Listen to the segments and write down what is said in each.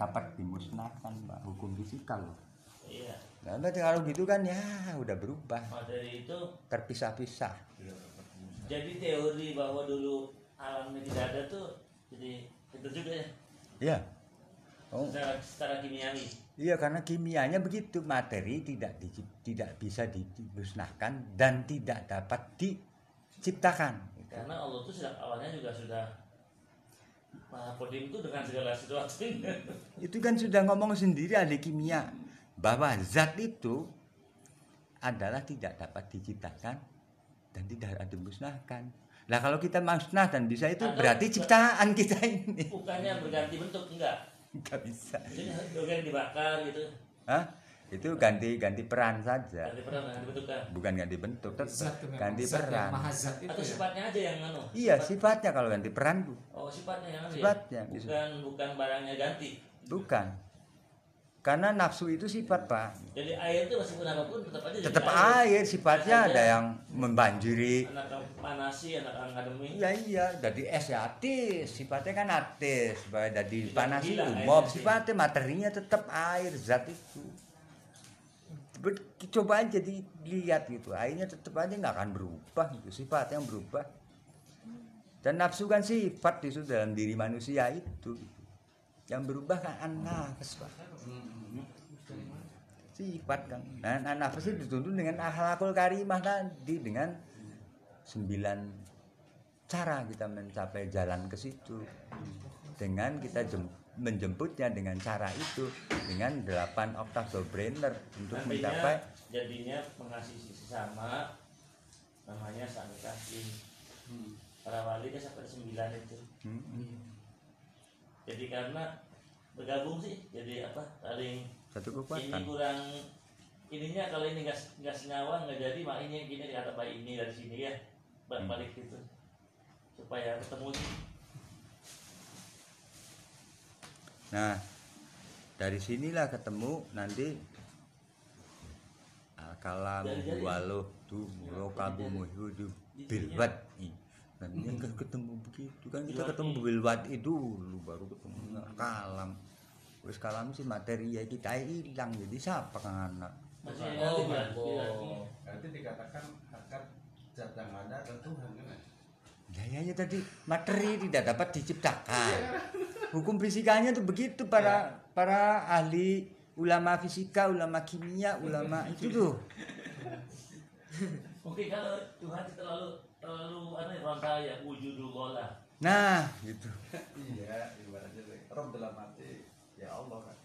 dapat dimusnahkan Pak. Hukum fisika loh. Iya. Nah, kalau gitu kan ya udah berubah. Materi itu terpisah-pisah. jadi teori bahwa dulu alamnya tidak ada tuh jadi itu juga ya? Iya. Oh. Secara, secara kimiawi. Iya karena kimianya begitu. Materi tidak di, tidak bisa dimusnahkan dan tidak dapat diciptakan. karena Allah tuh sejak awalnya juga sudah Kodim itu dengan segala sesuatunya Itu kan sudah ngomong sendiri ahli kimia bahwa zat itu adalah tidak dapat diciptakan dan tidak dapat dimusnahkan. Nah kalau kita musnah dan bisa itu Atau- berarti ciptaan kita ini bukannya berganti bentuk enggak nggak bisa. jadi dibakar gitu Hah? Itu ganti ganti peran saja, ganti peran ganti bentuk kan bukan ganti bentuk, tetap Zat ganti zat peran. itu atau ya. sifatnya aja yang anu Iya Sifat- sifatnya kalau ganti peran tuh oh sifatnya yang anu Sifatnya, ya bukan bukan barangnya ganti bukan. Karena nafsu itu sifat pak, jadi air itu meskipun apa pun tetap aja jadi tetap air sifatnya Aja. ada yang membanjiri. anak panasi anak ngademi Iya iya, jadi es ya atis, sifatnya kan atis, supaya jadi Tidak panas mob sih. sifatnya materinya tetap air zat itu. Ber- Coba aja dilihat gitu, airnya tetap aja nggak akan berubah itu sifatnya yang berubah. Dan nafsu kan sifat itu dalam diri manusia itu. Yang berubah kan an-nafs, Pak. Sifat kan. Nah, an-nafs itu dituntun dengan akhlakul karimah tadi dengan sembilan cara kita mencapai jalan ke situ dengan kita jem- menjemputnya dengan cara itu dengan delapan oktav brainer untuk nantinya mencapai jadinya mengasihi sesama namanya saling kasih para wali kan sampai sembilan itu. Hmm, jadi karena bergabung sih jadi apa saling satu ini kekuatan kurang ininya kalau ini nggak nggak senyawa nggak jadi mak ini yang gini kata baik ini dari sini ya balik balik gitu. Supaya ketemu nah dari sinilah ketemu nanti kalamu Dari-dari. waluh tu murokabu muhyudu bilwat dan yang kan ketemu begitu kan kita ketemu bilwat itu dulu baru ketemu kalam wis kalam sih materi ya kita hilang jadi siapa kan anak Oh, nanti oh. dikatakan zat yang ada adalah Tuhan kan? ya? Ya, ya, ya tadi materi tidak dapat diciptakan. Hukum fisikanya tuh begitu para para ahli ulama fisika, ulama kimia, ulama itu tuh. mungkin kalau Tuhan terlalu terlalu aneh frontal ya wujudul gola Nah, gitu. Iya, ibaratnya. Rob dalam arti ya Allah kan.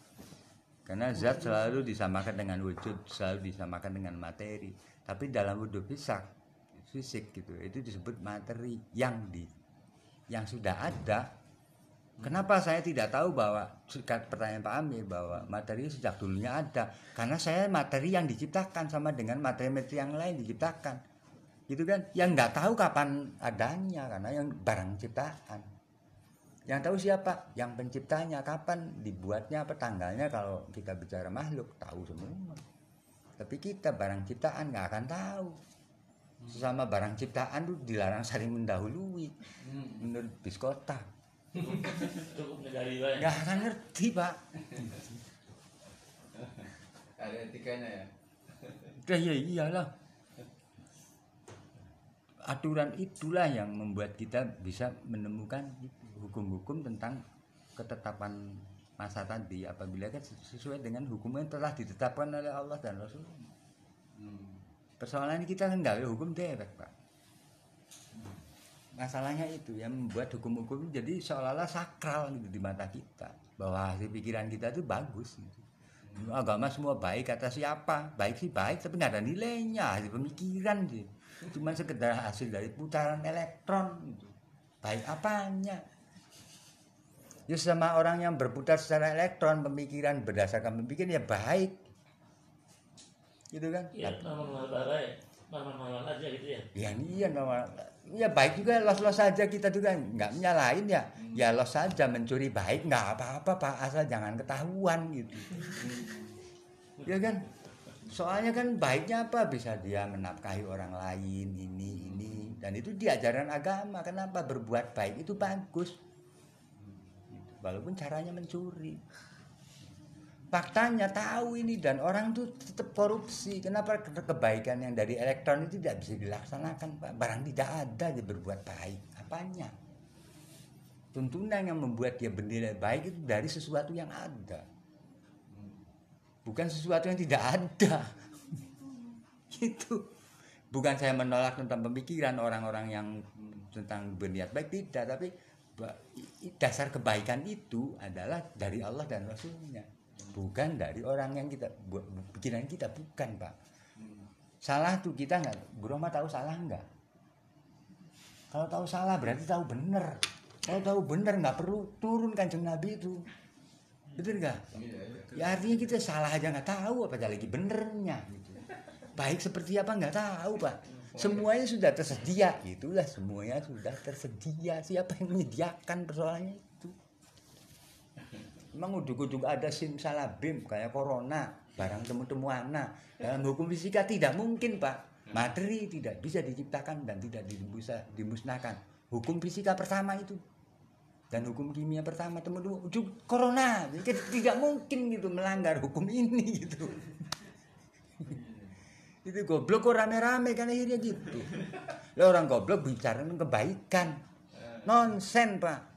Karena zat selalu disamakan dengan wujud, selalu disamakan dengan materi. Tapi dalam wujud fisik, fisik gitu, itu disebut materi yang di yang sudah ada. Kenapa saya tidak tahu bahwa pertanyaan Pak Amir bahwa materi sejak dulunya ada? Karena saya materi yang diciptakan sama dengan materi-materi yang lain diciptakan, gitu kan? Yang nggak tahu kapan adanya karena yang barang ciptaan. Yang tahu siapa? Yang penciptanya, kapan dibuatnya, apa tanggalnya kalau kita bicara makhluk tahu semua. Tapi kita barang ciptaan nggak akan tahu. Sesama barang ciptaan tuh dilarang saling mendahului menurut biskota. Cukup negari banyak Nggak akan ngerti pak. Ada etikanya ya. Ya, ya iyalah. Aturan itulah yang membuat kita bisa menemukan hukum-hukum tentang ketetapan masa tadi apabila kan sesuai dengan hukum yang telah ditetapkan oleh Allah dan Rasul. Hmm. Persoalan kita kan nggak hukum dewek pak. Masalahnya itu yang membuat hukum-hukum jadi seolah-olah sakral gitu di mata kita bahwa hasil pikiran kita itu bagus. Gitu. Agama semua baik kata siapa? Baik sih baik tapi nggak ada nilainya hasil pemikiran gitu. Cuma sekedar hasil dari putaran elektron gitu. Baik apanya? Ya sama orang yang berputar secara elektron pemikiran berdasarkan pemikiran ya baik. Gitu kan? ya normal normal aja gitu ya Ya iya normal. Ya baik juga los-los saja kita juga nggak nyalain ya. Ya los saja mencuri baik nggak apa-apa pak asal jangan ketahuan gitu. ya kan? Soalnya kan baiknya apa bisa dia menafkahi orang lain ini ini dan itu diajaran agama. Kenapa berbuat baik itu bagus? Walaupun caranya mencuri. Faktanya tahu ini dan orang tuh tetap korupsi. Kenapa? Ke- kebaikan yang dari elektron itu tidak bisa dilaksanakan pak. Barang tidak ada dia berbuat baik. Apanya? Tuntunan yang membuat dia bernilai baik itu dari sesuatu yang ada. Bukan sesuatu yang tidak ada. Itu bukan saya menolak tentang pemikiran orang-orang yang tentang berniat baik tidak. Tapi dasar kebaikan itu adalah dari Allah dan Rasulnya bukan dari orang yang kita buat pikiran kita bukan pak. Salah tuh kita nggak? Bu Roma tahu salah nggak? Kalau tahu salah berarti tahu bener. Kalau tahu bener nggak perlu turun kanjeng Nabi itu. Betul nggak? Ya artinya kita salah aja nggak tahu apa lagi benernya. Baik seperti apa nggak tahu pak. Semuanya sudah tersedia. Itulah semuanya sudah tersedia. Siapa yang menyediakan persoalannya emang uduk-uduk ada simsalabim kayak corona barang temu-temu anak. Dalam hukum fisika tidak mungkin pak. Materi tidak bisa diciptakan dan tidak bisa dimusnahkan. Hukum fisika pertama itu. Dan hukum kimia pertama temu-temu ujuk corona. Tidak mungkin gitu melanggar hukum ini gitu. Itu goblok kok rame-rame kan akhirnya gitu. Lah orang goblok bicara kebaikan. Nonsen pak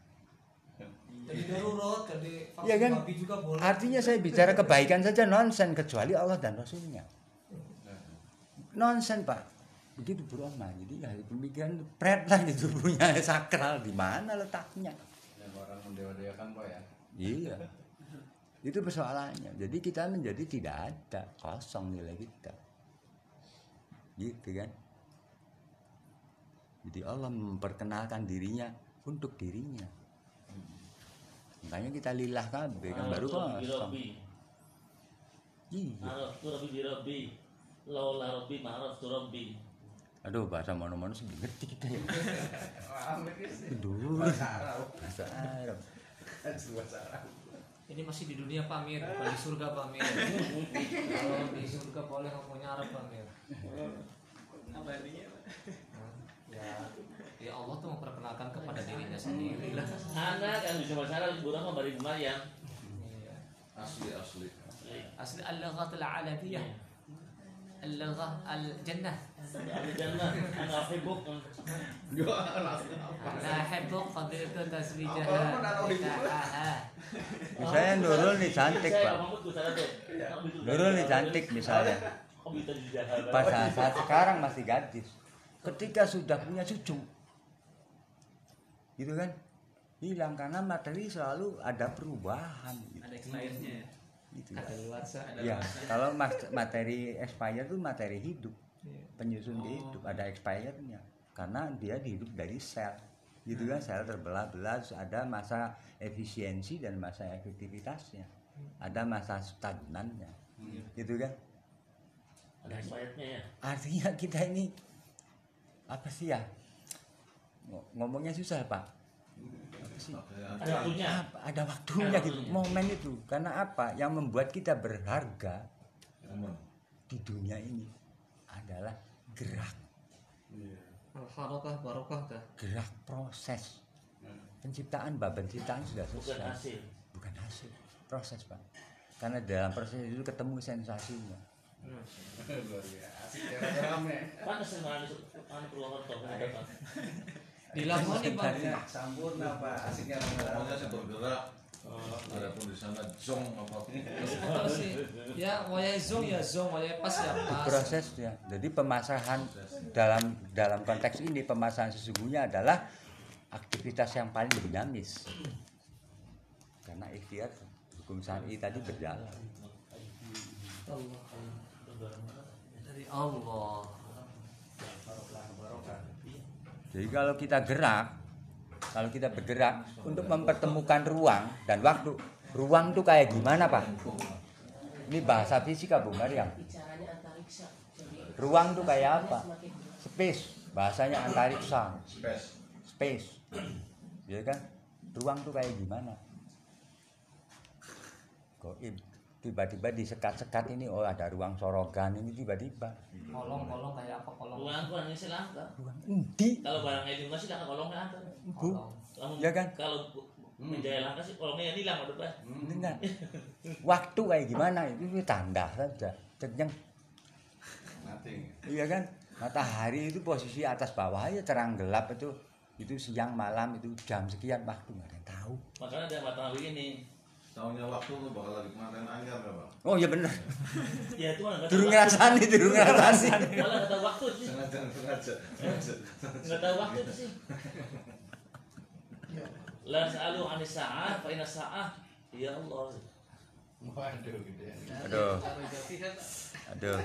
Jadi darurat, jadi vaksin Iya kan? babi juga boleh. artinya saya bicara kebaikan saja nonsen kecuali Allah dan Rasulnya nonsen pak begitu bro Rahman jadi ya pemikiran pret lah gitu punya sakral di mana letaknya Yang orang mendewa-dewakan pak ya. Iya. Itu persoalannya. Jadi kita menjadi tidak ada, kosong nilai kita. Gitu kan? Jadi Allah memperkenalkan dirinya untuk dirinya. Makanya kita lillah kabeh kan baru kosong. Robi. Iya. Di Robi. Laula ma'araf tu. Aduh bahasa mono-mono sih ngerti kita ya. Aduh. Bahasa Arab. Bahasa Arab. Bahasa Arab. Ini masih di dunia pamir, bukan di surga pamir. Kalau di surga boleh ngomongnya Arab pamir. Apa artinya? Ya, ya Allah tuh memperkenalkan kepada dirinya sendiri lah. Anak yang bisa bahasa Arab burang bari Maryam. Iya. Asli asli. Asli al-lughat al-arabiyah. Al-lughah al-jannah. Ahli jannah, ana asli. Ana ahibbuk qadiltu tasbijaha. Misalnya Nurul nih cantik, Pak. Nurul nih cantik misalnya. Pas saat, saat sekarang masih gadis. Ketika sudah punya cucu, gitu kan? Hilang karena materi selalu ada perubahan. Gitu. Ada expirednya ya. Gitu. Ada luarsa. Ada Ya, kalau materi expire itu materi hidup, Iya. penyusun Oh. hidup, ada expirednya. Karena dia hidup dari sel, gitu kan? Sel terbelah-belah, terus ada masa efisiensi dan masa efektivitasnya, ada masa stagnannya, gitu kan? Ada expirednya ya. artinya kita ini apa sih ya ngomongnya susah pak. Apa sih? Ada waktunya. Apa? ada waktunya Ada gitu. waktunya. momen itu. Karena apa? Yang membuat kita berharga di dunia ini adalah gerak. Iya. Barokah gerak proses. Hmm. penciptaan bab penciptaan sudah Bukan selesai. hasil. bukan hasil. Proses pak. Karena dalam proses itu ketemu sensasinya. Luar biasa. Asik ya rame. Panas Purwokerto ada Pak. Tadinya sampurna pak. Asiknya Pokoknya saya bergerak. Oh, Adapun di sana zong sih. Ya, waya zong ya zong, waya pas ya pas. prosesnya. Jadi pemasahan dalam dalam konteks ini pemasahan sesungguhnya adalah aktivitas yang paling dinamis. Karena ikhtiar hukum syar'i tadi berjalan. Allah. Dari Allah. Jadi kalau kita gerak, kalau kita bergerak untuk mempertemukan ruang dan waktu, ruang itu kayak gimana pak? Ini bahasa fisika Bu jadi Ruang itu kayak apa? Space, bahasanya antariksa. Space. space ya kan ruang tuh kayak gimana goib tiba-tiba disekat-sekat ini oh ada ruang sorogan ini tiba-tiba Kolong, kolong kayak apa kolong? Ruang ruang ini sih langka. ruang endi Kalau barangnya di rumah sih langka kolongnya ada. Kolong. Ya kan? Kalau bu- Menjaya langkah sih, kalau nggak hilang udah Pak. Ini enggak. Waktu kayak gimana itu tanda saja. Cengeng. Mati. Iya kan? Matahari itu posisi atas bawah aja terang gelap itu itu siang malam itu jam sekian waktu nggak ada yang tahu. Makanya ada matahari ini. Tahunya waktu lu bakal lagi kemarin anyar gak bang? Oh iya bener. Ya itu nggak tahu Durung waktu. ngrasani, durung ngrasani. Malah nggak tahu waktu sih. Sengaja, sengaja. Nggak tahu waktu itu sih. La sa'alu anis sa'ah, fa inna sa'ah. Ya Allah. Waduh gitu ya. Aduh. kan Aduh.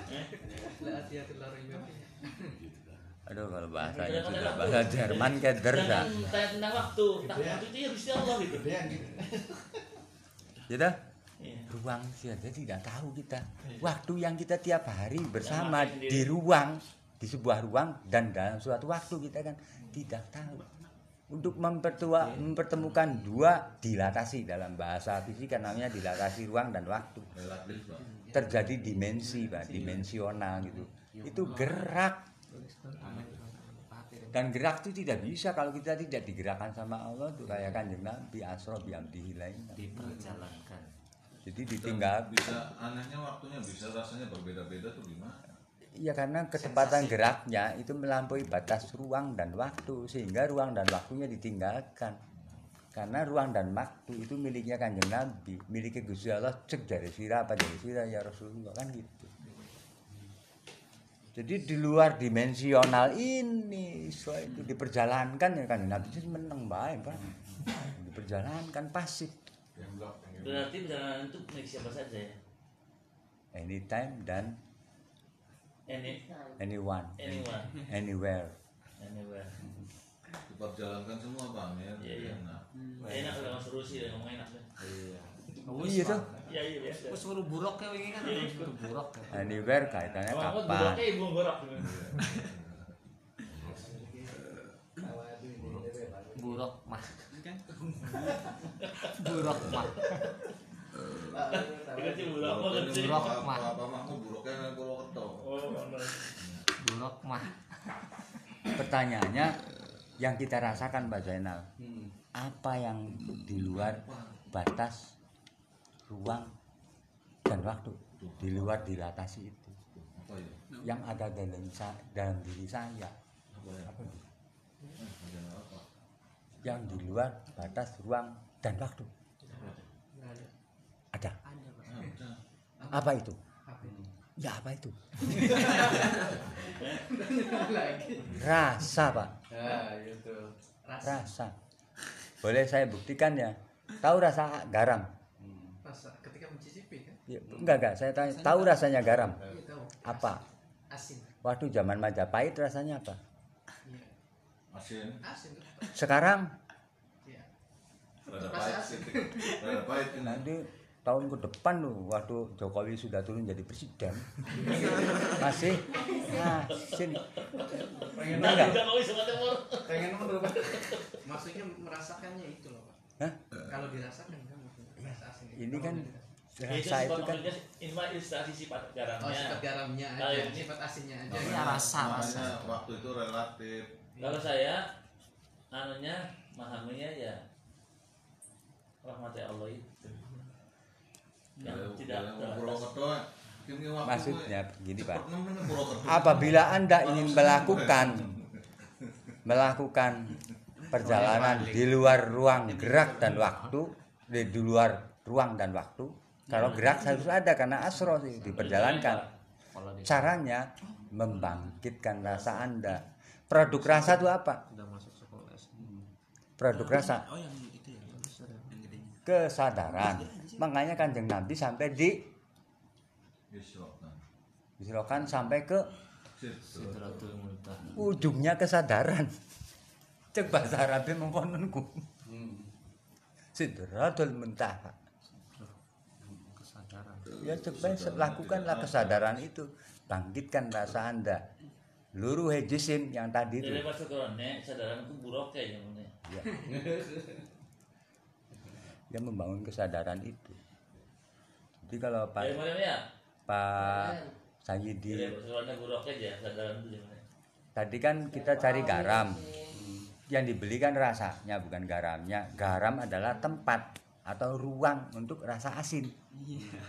Aduh kalau bahasanya sudah bahasa Jerman kayak der dah. Jangan tanya tentang waktu. Tak waktu itu ya Gusti Allah gitu. Gitu. Kita Iya. ruang saja tidak tahu kita. Waktu yang kita tiap hari bersama makin di ruang, di sebuah ruang dan dalam suatu waktu kita kan tidak tahu. Untuk mempertua, mempertemukan dua dilatasi dalam bahasa fisika namanya dilatasi ruang dan waktu. Terjadi dimensi, Pak, dimensional gitu. Itu gerak dan gerak itu tidak bisa kalau kita tidak digerakkan sama Allah tuh kayak kanjeng Nabi Asro biamdihi lain. diperjalankan Jadi ditinggal Bisa anehnya waktunya bisa rasanya berbeda-beda tuh gimana? Ya karena kecepatan geraknya itu melampaui batas ruang dan waktu sehingga ruang dan waktunya ditinggalkan. Karena ruang dan waktu itu miliknya kanjeng Nabi, miliknya Gusti Allah cek dari sira apa dari sira ya Rasulullah kan gitu. Jadi di luar dimensional ini so itu diperjalankan ya kanjeng Nabi itu menang baik kan. Diperjalankan pasif Berarti perjalanan itu milik siapa saja ya? anytime dan Any, anyone, anyone, anywhere. anywhere. Diperjalankan semua bang ya. Iya. Enak. Enak kalau mas Rusi ya ngomong enak deh. Iya tuh. Iya iya biasa. Suruh buruk ya ini kan suruh buruk ya. Anywhere kaitannya Mahmud kapan? buruknya ibu gorok. buruk mah buruk mah Dikasih buruk apa Buruk mah. Oh, bener. buruk mah Pertanyaannya yang kita rasakan Mbak Zainal, apa yang di luar batas ruang dan waktu, di luar dilatasi itu, Apa ya? yang ada dalam dalam diri saya, Apa ya? apa itu? Yang di luar batas ruang dan waktu, ada. Apa itu? Ya apa itu? Rasa Pak, Nah, gitu. rasa. Boleh saya buktikan ya? Tahu rasa garam? Rasa ketika mencicipi kan? Ya, enggak enggak, saya tanya, tahu rasanya garam? Iya tahu. Apa? Asin. Waktu zaman Majapahit rasanya apa? Iya. Asin. Asin. Sekarang Iya. Rada pahit sih. Rada pahit ini. nanti tahun ke depan loh waktu Jokowi sudah turun jadi presiden masih asin Nah, enggak. Pengen merubah. Maksudnya merasakannya itu loh, Pak. Hah? Kalau dirasakan kan ini kan Itu rasa sifat itu kan ini mah ilustrasi sifat Oh, garamnya. sifat garamnya Kalau aja, ini- sifat asinnya aja. Iya, rasa, rasa. Waktu itu relatif. Kalau saya anunya memahaminya ya rahmatnya Allah itu. Yang Kalau- tidak maksudnya begini pak apabila anda ingin melakukan melakukan perjalanan di luar ruang gerak dan waktu di, di luar ruang dan waktu. Kalau gerak harus ada karena asro sih diperjalankan. Kalau di caranya membangkitkan rasa anda. Produk rasa itu apa? Produk rasa. Oh yang itu ya, yang gedenya. kesadaran. Makanya kanjeng nabi sampai di Isrokan. disilokan sampai ke ujungnya kesadaran. Cek bahasa Arabnya mengkononku sidratul muntaha. Kesadaran. Ya coba lakukanlah kesadaran itu. Bangkitkan rasa anda. Luruh jisim yang tadi itu. Jadi pas sekurangnya kesadaran itu buruk ini. ya. dia membangun kesadaran itu. Jadi kalau pak Dari mana ya? pak Sayyidi pas tadi kan kita cari garam yang dibelikan rasanya bukan garamnya. Garam adalah tempat atau ruang untuk rasa asin. Iya.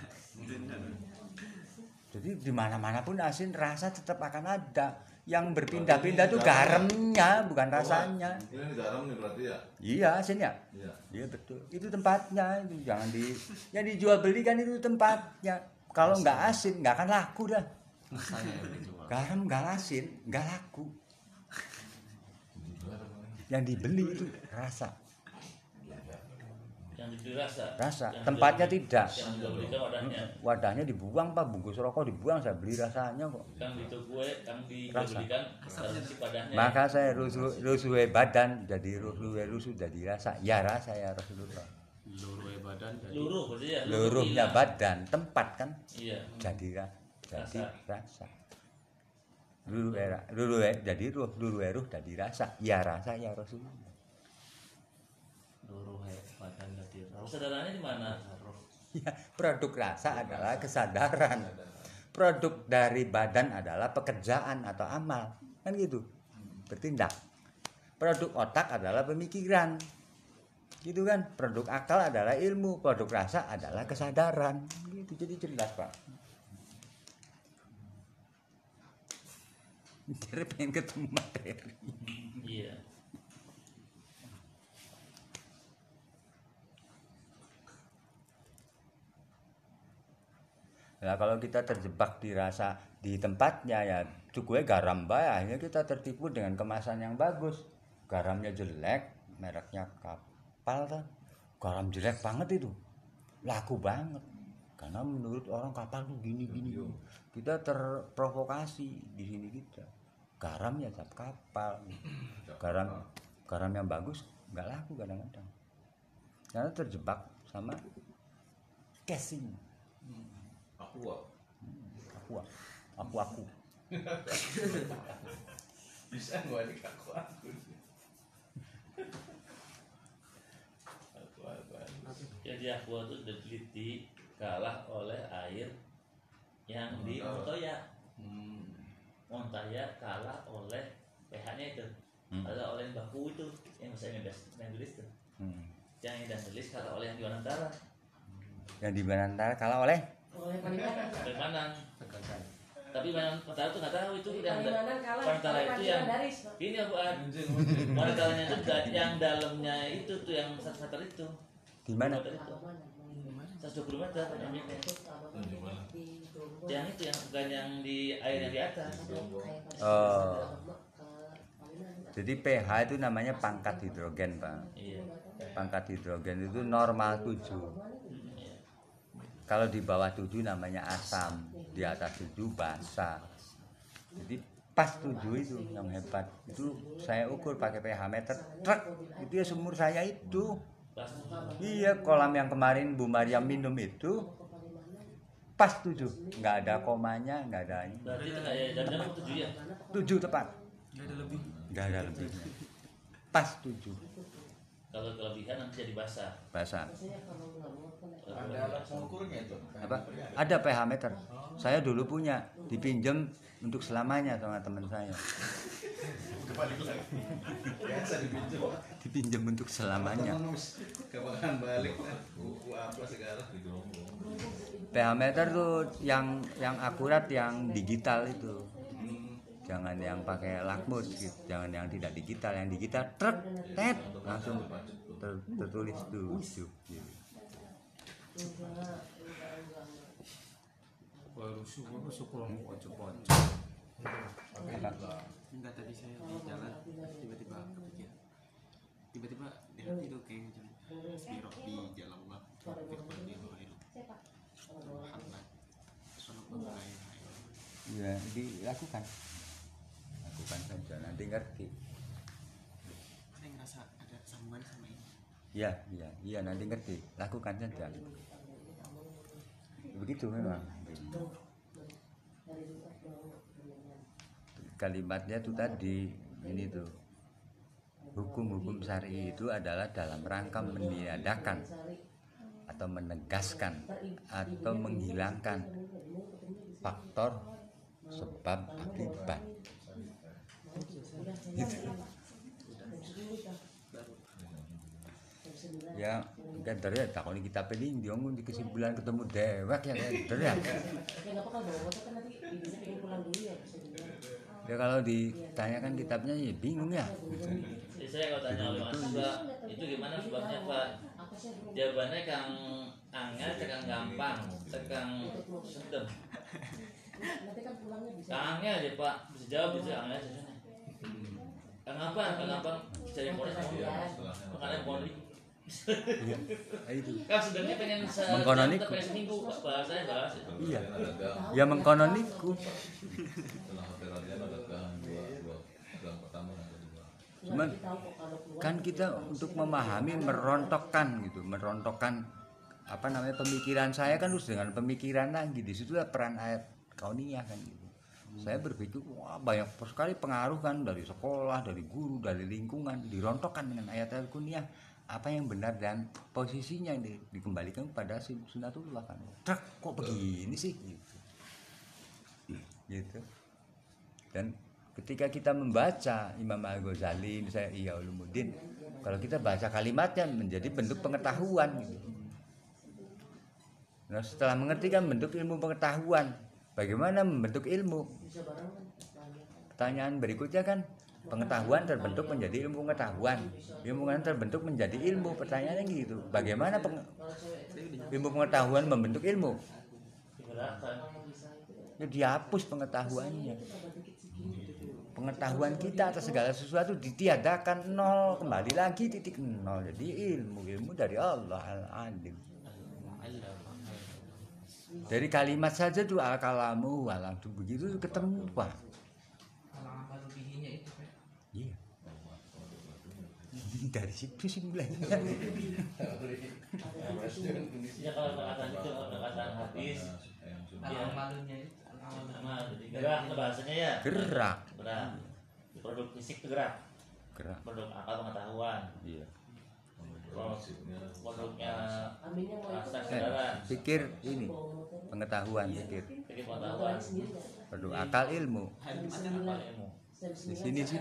Jadi di mana mana pun asin rasa tetap akan ada. Yang berpindah-pindah itu garamnya bukan rasanya. Ini garam nih berarti ya? iya asin ya Iya. iya betul. Itu tempatnya itu jangan di yang dijual belikan itu tempatnya. Kalau nggak asin nggak akan laku dah. Garam nggak asin nggak laku yang dibeli itu rasa. Yang dibeli rasa? Rasa. Yang tempatnya dijual- tidak. yang wadahnya? Wadahnya dibuang pak. Bungkus rokok dibuang saya beli rasanya kok. Yang itu kue yang dijual Rasa. belikan harus isi padahnya. Maka saya rusuh rusuh badan jadi rusuh rusuh jadi rasa. Ya rasa ya Rasulullah. Luruh badan jadi luruh berarti ya? Luruhnya badan tempat kan? Iya. Jadi jadi Rasa. rasa luru era luru jadi ruh luru ruh jadi rasa. Ya rasa ya Rasulullah. Luruh badan jadi roh. kesadarannya di mana? Ya produk rasa adalah kesadaran. Produk dari badan adalah pekerjaan atau amal. Kan gitu. Bertindak produk otak adalah pemikiran. Gitu kan? Produk akal adalah ilmu. Produk rasa adalah kesadaran. Gitu. Jadi jelas pak Jadi pengen ketemu materi iya Nah kalau kita terjebak di rasa di tempatnya ya cukupnya garam bae akhirnya kita tertipu dengan kemasan yang bagus. Garamnya jelek, mereknya kapal kan. Garam jelek banget itu. Laku banget. Karena menurut orang kapal tuh gini gini. Kita terprovokasi di sini kita. Garam ya cap kapal. Garam garam yang bagus nggak laku kadang-kadang. Karena terjebak sama casing Aku ah. aku aku aku Bisa gua adik aku aku. Aku aku aku. jadi aqua itu diteliti kalah oleh air yang di Montal. Montoya Hmm. Montoya kalah oleh pH-nya itu Hmm. kalah oleh yang baku itu yang saya ngedes yang tulis tuh Hmm. yang dan tulis kalah oleh yang di Wanantara yang di Banantara kalah oleh Oleh Palimanan. Palimanan Tegasan. tapi Wanantara tuh nggak tahu itu yang. Wanantara oleh itu yang ini ya buat. Wanantaranya itu yang dalamnya itu tuh yang satu meter itu di mana Meter itu Abang mana? 120 meter yang itu yang bukan yang di air yang di atas. Oh. Jadi pH itu namanya pangkat hidrogen pak. Iya pangkat hidrogen itu normal 7 iya. kalau di bawah 7 namanya asam di atas 7 basa jadi pas 7 itu yang hebat. Itu saya ukur pakai pH meter truk. Itu ya sumur saya itu. Iya kolam yang kemarin Bu Maria minum itu pas 7 nggak ada komanya nggak ada ini. Berarti itu kayak jam-jam tujuh ya? 7 tepat. Nggak ada lebih. nggak ada lebihnya pas 7 kalau kelebihan nanti jadi basah. Basa Biasanya kalau nggak mau kan Ada alat pengukurnya itu. apa? Ada pH meter. Saya dulu punya dipinjam untuk selamanya sama teman saya. Dipinjam. dipinjam untuk selamanya. Terus kebangan balik. Buku apa segala. pH meter tuh yang yang akurat yang digital itu jangan yang pakai lakmus gitu jangan yang tidak digital yang digital truk tet langsung ter- tertulis tujuh gitu. Enggak tadi saya jalan tiba-tiba kepikir. Tiba-tiba di hati itu kayak macam di jalan Allah. Itu. Ya dilakukan. Lakukan saja nanti ngerti. Saya ngerasa ada sambungan sama ini. iya iya iya nanti ngerti. Lakukan saja. Begitu memang. Kalimatnya tuh tadi ini tuh. Hukum-hukum syari itu adalah dalam rangka meniadakan atau menegaskan atau menghilangkan faktor sebab akibat Gitu. ya kan dari ya takoni kita pening dia di kesimpulan ketemu dewek ya kan dari ya Ya kalau ditanyakan kitabnya ya bingung ya Jadi saya kalau tanya Mbak, itu gimana sebabnya Pak? Jawabannya kang angel, cekang gampang, cekang sedem. Nanti kan pulangnya bisa. Kang angel ya Pak, bisa jawab bisa angel. Kang apa? Kang apa? Cari setelahnya Makanya itu Kang sebenarnya pengen se Mengkonon jam iku. pengen seminggu bahasanya bahas. Iya. Ya mengkonon iku setelah hotel Radian ada gang dua, dua gang pertama dan kedua. Cuman kan kita untuk memahami merontokkan gitu merontokkan apa namanya pemikiran saya kan harus dengan pemikiran lagi. Di situ peran ayat kauniyah kan gitu. Saya berpikir wah banyak sekali pengaruh kan dari sekolah dari guru dari lingkungan. Dirontokkan dengan ayat-ayat kauniyah. Apa yang benar dan posisinya di- dikembalikan kepada sunatullah kan. Truk, kok begini sih? Gitu. Gitu. Dan ketika kita membaca Imam Al Ghazali saya Iya Ulumuddin kalau kita baca kalimatnya menjadi bentuk pengetahuan gitu. Nah setelah mengerti kan bentuk ilmu pengetahuan. Bagaimana membentuk ilmu? Pertanyaan berikutnya kan pengetahuan terbentuk menjadi ilmu pengetahuan. Ilmu pengetahuan terbentuk menjadi ilmu. Pertanyaannya gitu bagaimana peng- ilmu pengetahuan membentuk ilmu? Ya dihapus pengetahuannya pengetahuan kita atas segala sesuatu ditiadakan nol kembali lagi titik nol jadi ilmu ilmu dari Allah al alim dari kalimat saja tuh al kalamu alam tuh begitu ketemu pak iya dari situ sih mulainya Ya kalau perkataan itu perkataan hadis Yang Iya. Amal-malunya itu. amal-malu. sama jadi gerak bahasanya ya. gerak Gerak. Produk fisik itu gerak. gerak. Produk akal pengetahuan. iya. Produknya rasa Eh, pikir ini. Pengetahuan pikir. Pikir Motor pengetahuan. sendiri perlu akal ilmu. Di sini sih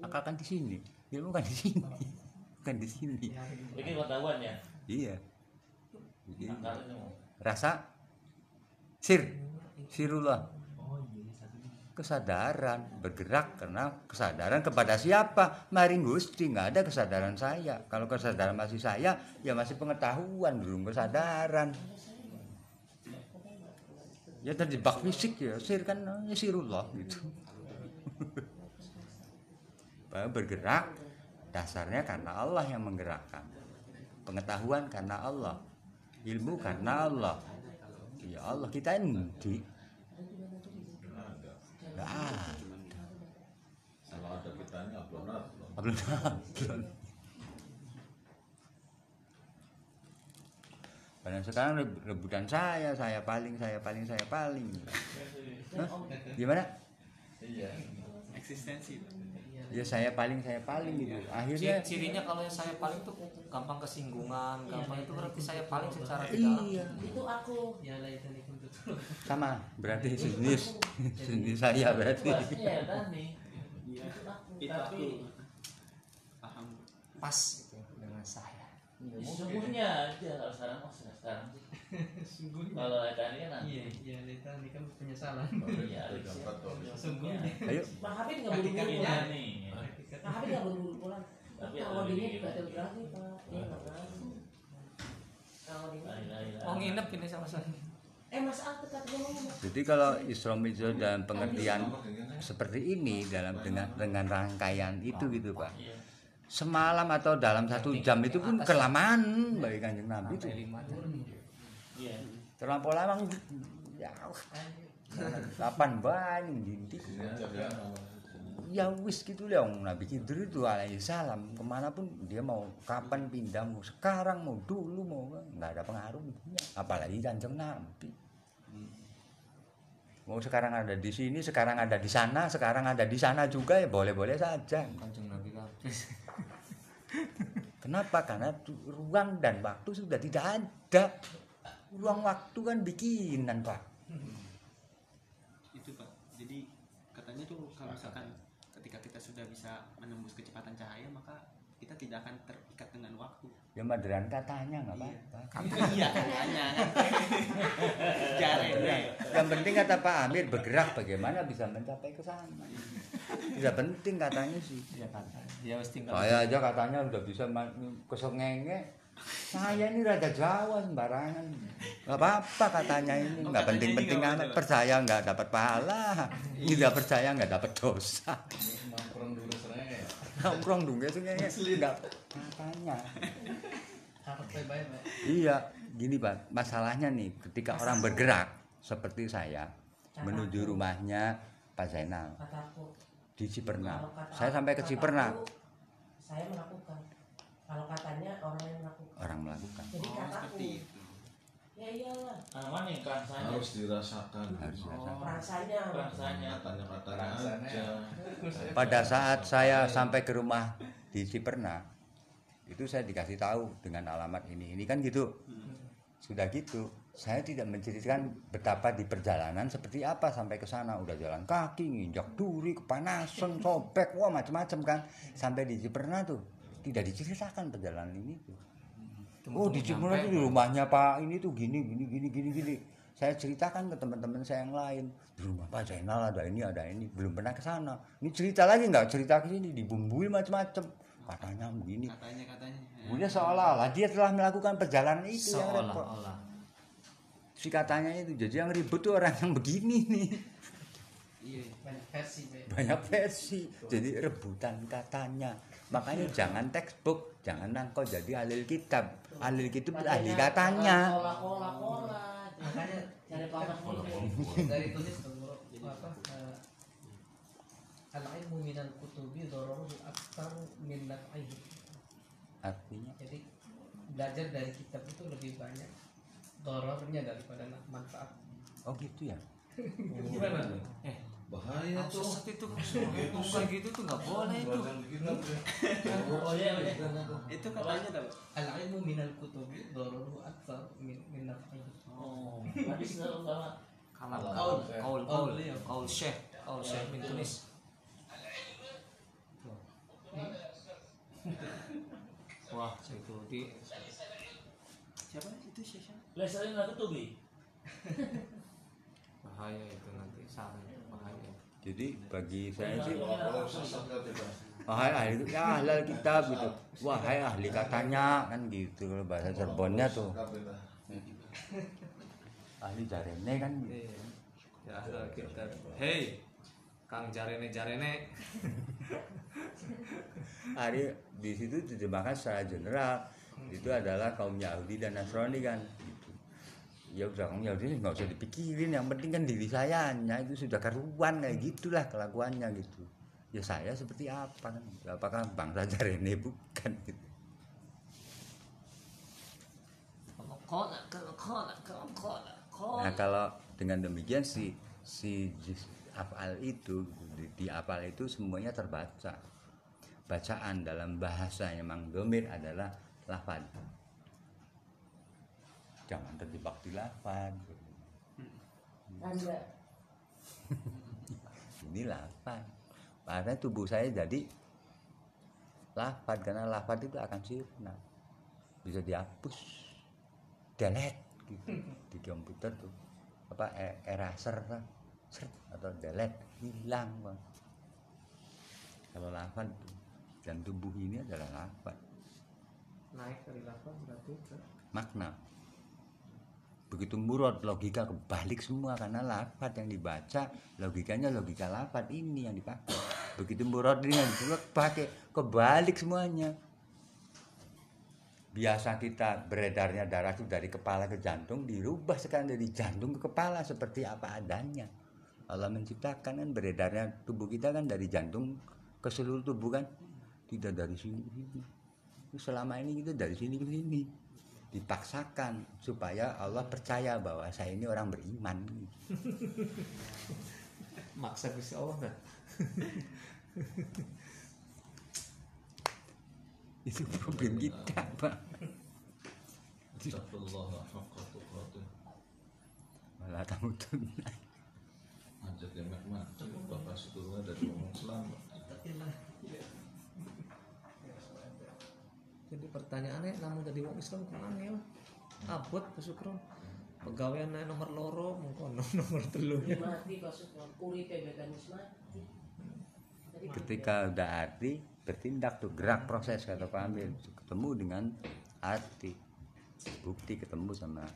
akal kan di sini. Ilmu kan di sini. Bukan di sini. Pikir pengetahuan ya. iya. Jadi, Akal ilmu. rasa sir. Sirullah kesadaran bergerak karena kesadaran kepada siapa? Mari gusti nggak ada kesadaran saya. Kalau kesadaran masih saya ya masih pengetahuan belum kesadaran. Ya terjebak fisik ya sir kan ya sirullah gitu. Bergerak dasarnya karena Allah yang menggerakkan. Pengetahuan karena Allah ilmu karena Allah. Ya Allah kita ini ada. nggak ada Kalau ada kitanya belum ada. belum belum Padahal sekarang reb- rebutan saya, saya paling, saya paling, saya paling. Hah? Gimana? Iya. eksistensi Ya saya paling, saya paling gitu. Akhirnya Ci- cirinya kalau yang saya paling tuh gampang kesinggungan gampang itu berarti saya paling secara tidak iya Itu aku. Ya lah itu sama berarti jenis jenis saya berarti. Iya iya pas gitu dengan saya Sesungguhnya dia kalau sekarang oh sudah sekarang sih. sungguhnya. Kalau tadi kan nanti. Iya, iya ini kan penyesalan. Oh, Iya, Ada. Sungguhnya. Ayo, Pak Habib nggak buru-buru Iya pulang. nih. Pak Habib nggak buru-buru pulang. Tapi Kalau ada dia lagi. juga Pak. Dia nggak ngaruh. Kalau illallah. mau nginep ini sama saya Eh ngomong. jadi kalau Isra Mi'raj dalam pengertian seperti ini dalam dengan dengan rangkaian itu gitu Pak. Semalam atau dalam satu jam itu pun kelamaan bagi kanjeng Nabi itu. Iya. terlampau lama ya kapan banyak aja ya ya wis gitu lah Nabi Khidir itu alaihi salam ke mana pun dia mau kapan pindah mau sekarang mau dulu mau nggak ada pengaruh apalagi kanjeng Nabi mau sekarang ada di sini sekarang ada di sana sekarang ada di sana juga ya boleh boleh saja. Kanjeng nabi habis kenapa? Karena ruang dan waktu sudah tidak ada. Ruang waktu kan bikinan pak. Itu pak. Jadi katanya tuh kalau misalkan ketika kita sudah bisa menembus kecepatan cahaya maka kita tidak akan terikat dengan waktu ya maderan katanya nggak apa-apa. Iya katanya. Jarene. Iya. yang penting kata Pak Amir bergerak bagaimana bisa mencapai ke sana. Tidak penting katanya sih. Ya kata ya tinggal. Saya aja katanya udah bisa kesengenge. Saya ini raja Jawa sembarangan. Nggak apa-apa katanya ini. Oh, katanya penting-penting amat. percaya nggak dapat pahala. Tidak percaya nggak dapat dosa. Nongkrong dulu seraya nongkrong ya sengenge nggak Pak. iya gini pak. Masalahnya nih ketika orang bergerak seperti saya menuju rumahnya Pak Zainal. Kataku di Ciperna kata- saya sampai ke Ciperna saya melakukan. Kalau katanya orang yang melakukan. Orang melakukan. Jadi oh kataku seperti itu. Ya iyalah. Nah, mana yang perasaannya? harus dirasakan. Harus dirasakan. rasanya. Perasaannya. katanya katanya Rasanya. aja. Pada saat saya sampai ke rumah di Ciperna itu saya dikasih tahu dengan alamat ini. Ini kan gitu. Sudah gitu. Saya tidak menceritakan betapa di perjalanan seperti apa sampai ke sana. Udah jalan kaki nginjak duri kepanasan sobek wah macam-macam kan. Sampai di Ciperna tuh tidak diceritakan perjalanan ini tuh. Oh di Ciperna tuh di rumahnya Pak ini tuh gini gini gini gini gini. Saya ceritakan ke teman-teman saya yang lain. Di rumah Pak Zainal ada ini ada ini. Belum pernah ke sana. Ini cerita lagi nggak? Cerita ke sini dibumbui macam-macam katanya begini katanya katanya Kemudian seolah-olah dia telah melakukan perjalanan itu yang repot. seolah-olah Si katanya itu. Jadi yang ribut tuh orang yang begini nih. iya Banyak versi. Banyak versi. Jadi rebutan katanya. Makanya jangan textbook, jangan nangkol jadi ahli kitab. Ahli kitab itu ahli katanya. kola kola kola Makanya cari dari tulis tuh, Bro, apa eh, al-ilmu minal kutubi dororu aktar min naf'ihi. Artinya Jadi belajar dari kitab itu lebih banyak dorornya daripada manfaat. oh gitu ya. Gimana? eh bahaya tuh sesat itu ngomong kayak gitu tuh nggak boleh itu tuh. Oh iya, iya. itu katanya tau Al-ilmu minal kutubi dororu aktar min, min naf'ihi. Oh, hadis kalam Kaul. kaul kaul Oh, kaul syekh kaul syekh bin tunis wah itu di siapa itu siapa Lesarin nggak ketubi. bahaya itu nanti salah bahaya Jadi bagi saya sih sesat nggak bebas wahai ahli ya ahli kitab gitu. Wahai ahli katanya kan gitu kalau bahasa Cirebonnya tuh. Ahli jarene kan gitu. Iya. ya ada kita hei kang jarene jarene hari di situ diterjemahkan secara general itu adalah kaum Yahudi dan Nasrani kan gitu. ya udah kaum Yahudi nggak usah dipikirin yang penting kan diri saya hanya itu sudah karuan kayak gitulah kelakuannya gitu. Ya saya seperti apa kan? Apakah bangsa Jarene bukan gitu. Nah kalau dengan demikian si si afal itu di, di afal itu semuanya terbaca. Bacaan dalam bahasa yang memang domir adalah lafad jangan terjebak di lafad ini lafad karena tubuh saya jadi lafad karena lafad itu akan sirna. Bisa dihapus. Delete gitu. Di komputer tuh. Apa e- eraser kan atau delete hilang bang. Kalau tuh dan tubuh ini adalah lafad naik dari lafaz berarti ke? Makna. Begitu murad logika kebalik semua karena lafad yang dibaca logikanya logika lafad ini yang dipakai. Begitu murad ini yang dipakai kebalik semuanya. Biasa kita beredarnya darah itu dari kepala ke jantung dirubah sekarang dari jantung ke kepala seperti apa adanya Allah menciptakan kan beredarnya tubuh kita kan dari jantung ke seluruh tubuh kan. Tidak dari sini ke sini. Selama ini kita dari sini ke sini. Dipaksakan supaya Allah percaya bahwa saya ini orang beriman. Maksa Gusti Allah kan itu problem kita pak. Malah kamu tuh Ajak ya mak Bapak seturnya dari ngomong selamat. pertanyaannya namun jadi wong Islam ke mana ya? Abot kesukron pegawaian nomor loro mungkin nomor telu. Ya Jadi ketika udah arti bertindak tuh gerak proses kata Pak Amir. Ketemu dengan arti. Bukti ketemu sama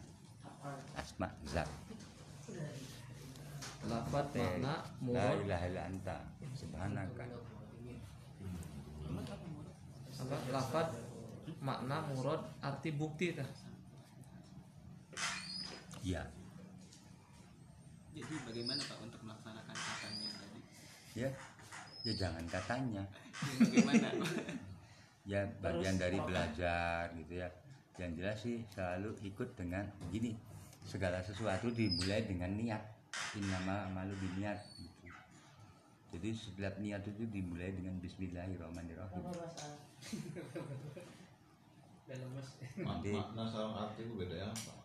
asma zat lafat makna la murad ilaha illa anta. Subhanaka. Apa? Lafat makna murad arti bukti tah ya. Jadi bagaimana Pak untuk melaksanakan katanya tadi? ya. Ya jangan katanya. Bagaimana? ya bagian Terus dari belajar gitu ya. Yang jelas sih selalu ikut dengan gini. Segala sesuatu dimulai dengan niat innama amalu biniat gitu. jadi setiap niat itu dimulai dengan Bismillahirrahmanirrahim. Apa Jadi- makna sama arti itu beda ya Pak?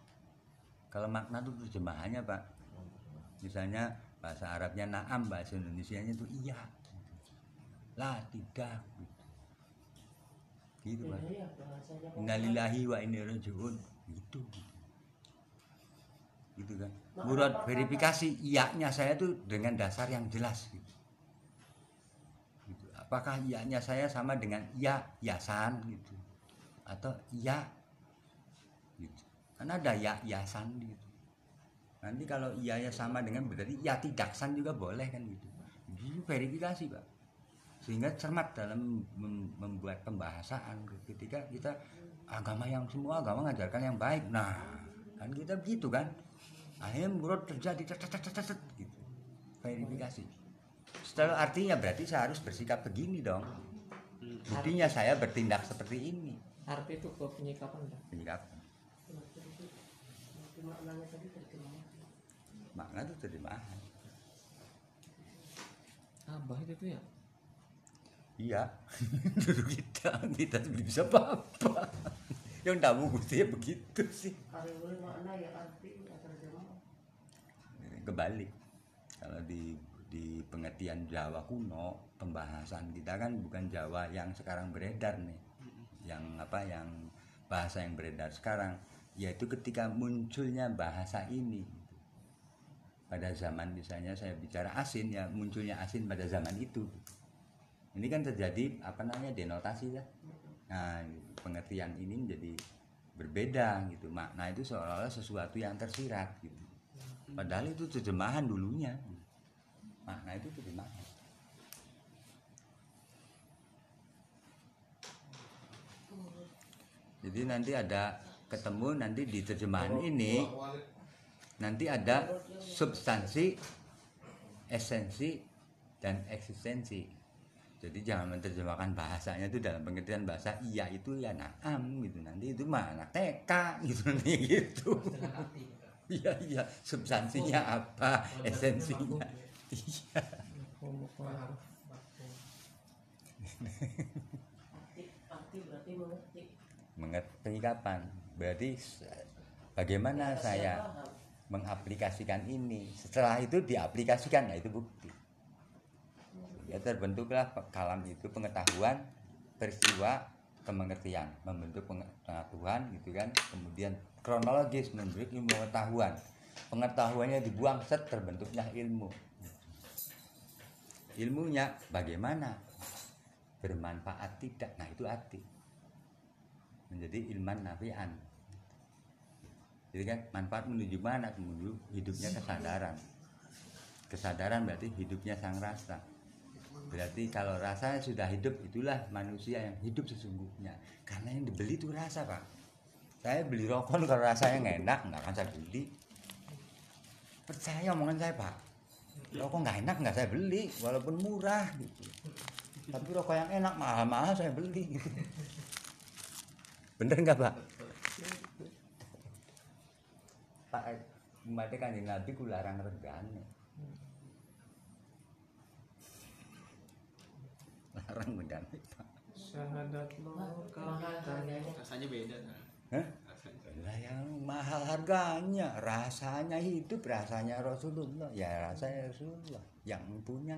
kalau makna itu terjemahannya pak. Misalnya bahasa Arabnya naam bahasa Indonesianya itu iya. Lah tidak gitu. Pak. Bedanya bahasanya kok Innalillahi wa inna ilaihi raji'un. Gitu gitu kan. Murad verifikasi iya-nya saya tuh dengan dasar yang jelas gitu. Gitu. apakah iya-nya saya sama dengan iya yasan gitu? Atau iya gitu. Kan ada ya yasan gitu. Nanti kalau iya sama dengan berarti ya tidaksan juga boleh kan gitu. Itu verifikasi pak. Sehingga cermat dalam mem- membuat pembahasan ketika kita agama yang semua agama mengajarkan yang baik. Nah kan kita begitu kan akhirnya murad terjadi tet, gitu. Verifikasi. Setelah artinya berarti saya harus bersikap begini dong. Buktinya saya bertindak seperti ini. Arti itu ke penyikapan dah penyikapan. Makna itu terjemahan. Abah itu tuh ya? Iya. Dulu kita kita tidak bisa apa-apa. Yang tahu gusti ya begitu sih. Kalau boleh makna ya terjemah kebalik kalau di di pengertian Jawa kuno pembahasan kita kan bukan Jawa yang sekarang beredar nih. Yang apa yang bahasa yang beredar sekarang. Yaitu ketika munculnya bahasa ini. Pada zaman misalnya saya bicara asin ya munculnya asin pada zaman itu. Ini kan terjadi apa namanya denotasi ya. Nah pengertian ini menjadi berbeda gitu. Makna itu seolah-olah sesuatu yang tersirat gitu padahal itu terjemahan dulunya. Makna itu terjemahan. Jadi nanti ada ketemu nanti di terjemahan ini nanti ada substansi esensi dan eksistensi. Jadi jangan menerjemahkan bahasanya itu dalam pengertian bahasa iya itu ya naam gitu. Nanti itu mah anak TK gitu nanti gitu iya iya. Substansinya apa? esensinya. iya. Mengerti kapan? Berarti bagaimana saya mengaplikasikan ini? Setelah itu diaplikasikan nah itu bukti. Ya terbentuklah kalam itu pengetahuan peristiwa kemengertian membentuk penge- pengetahuan gitu kan. Kemudian kronologis membentuk ilmu pengetahuan. Pengetahuannya dibuang set terbentuknya ilmu. Ilmunya bagaimana? Bermanfaat tidak? Nah itu arti. Menjadi ilman nafian. Jadi kan manfaat menuju mana? Menuju hidupnya kesadaran. Kesadaran berarti hidupnya sang rasa berarti kalau rasa sudah hidup itulah manusia yang hidup sesungguhnya. Karena yang dibeli itu rasa pak. Saya beli rokok kalau rasanya nggak enak nggak akan saya beli. Percaya omongan saya pak. Rokok nggak enak nggak saya beli walaupun murah gitu. Tapi rokok yang enak mahal-mahal saya beli. Bener nggak pak? Pak umatnya kanjeng nabi ku larang regane larang pak syahadat lo Rasanya beda. Nah. Hah? Rasanya. lah yang mahal harganya. Rasanya hidup rasanya Rasulullah. Ya rasanya Rasulullah yang punya.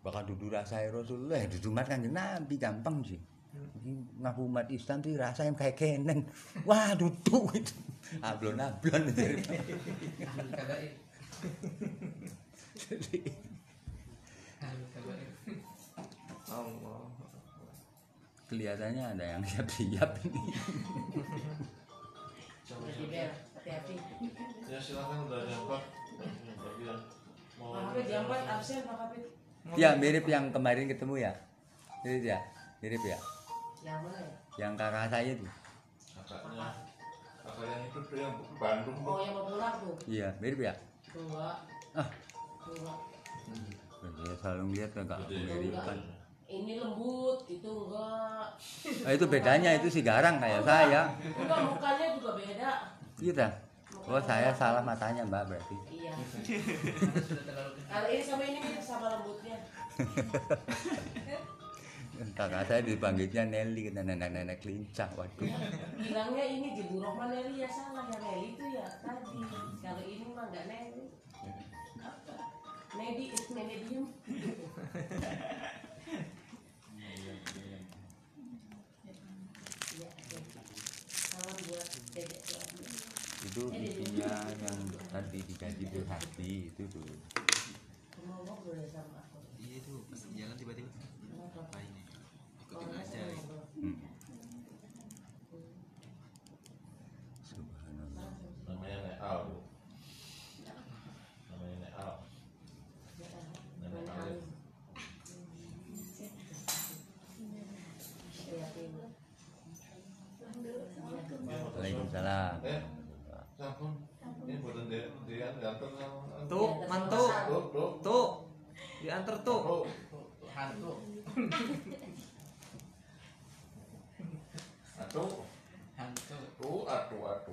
Bakal dudu rasa Rasulullah. Ya dudu umat kanjeng Nabi gampang sih. Ngaku umat Islam tuh rasa yang kayak kenen. Wah duduk itu. Ablon ablon Allah kelihatannya ada yang siap-siap ini hati-hati. Ya silakan udah mau. Absen Pak ya mirip yang kemarin ketemu ya mirip ya mirip ya Yang mana ya? yang kakak saya tuh Kakaknya. Kakak yang itu tuh yang Bandung Oh yang mau pulang tuh. iya mirip ya Enggak. Ah. Enggak. saya selalu lihat kakak aku miripan Ini lembut, itu enggak. oh, itu bedanya itu si garang kayak saya Enggak mukanya juga beda. kita oh saya salah matanya mbak berarti Iya. Kalau ini sama ini mirip sama lembutnya. kakak saya dipanggilnya Nelly nenek-nenek lincah waduh Bilangnya ini Jibu Rohman Nelly ya salah ya Nelly itu ya tadi. Kalau ini mah enggak Nelly. Apa? Nedi is. Iya, oke. Salam buat dedek suami. Itu isinya yang tadi digaji berhati itu aku. Iya itu pas jalan tiba-tiba apa ini? Ikutin aja. gitu. hmm. subhanallah Namanya Nek Al. Bu. Namanya Nek Al. Nenek Main Alif. alim. Iya, iya. Waalaikumsalam Eh, sampun. Ini buatan dia, dia ganteng sama. Tuh mantu Tuh, diantar tuh. Hantu. Atuh. Hantu. Tuh, atuh, atuh.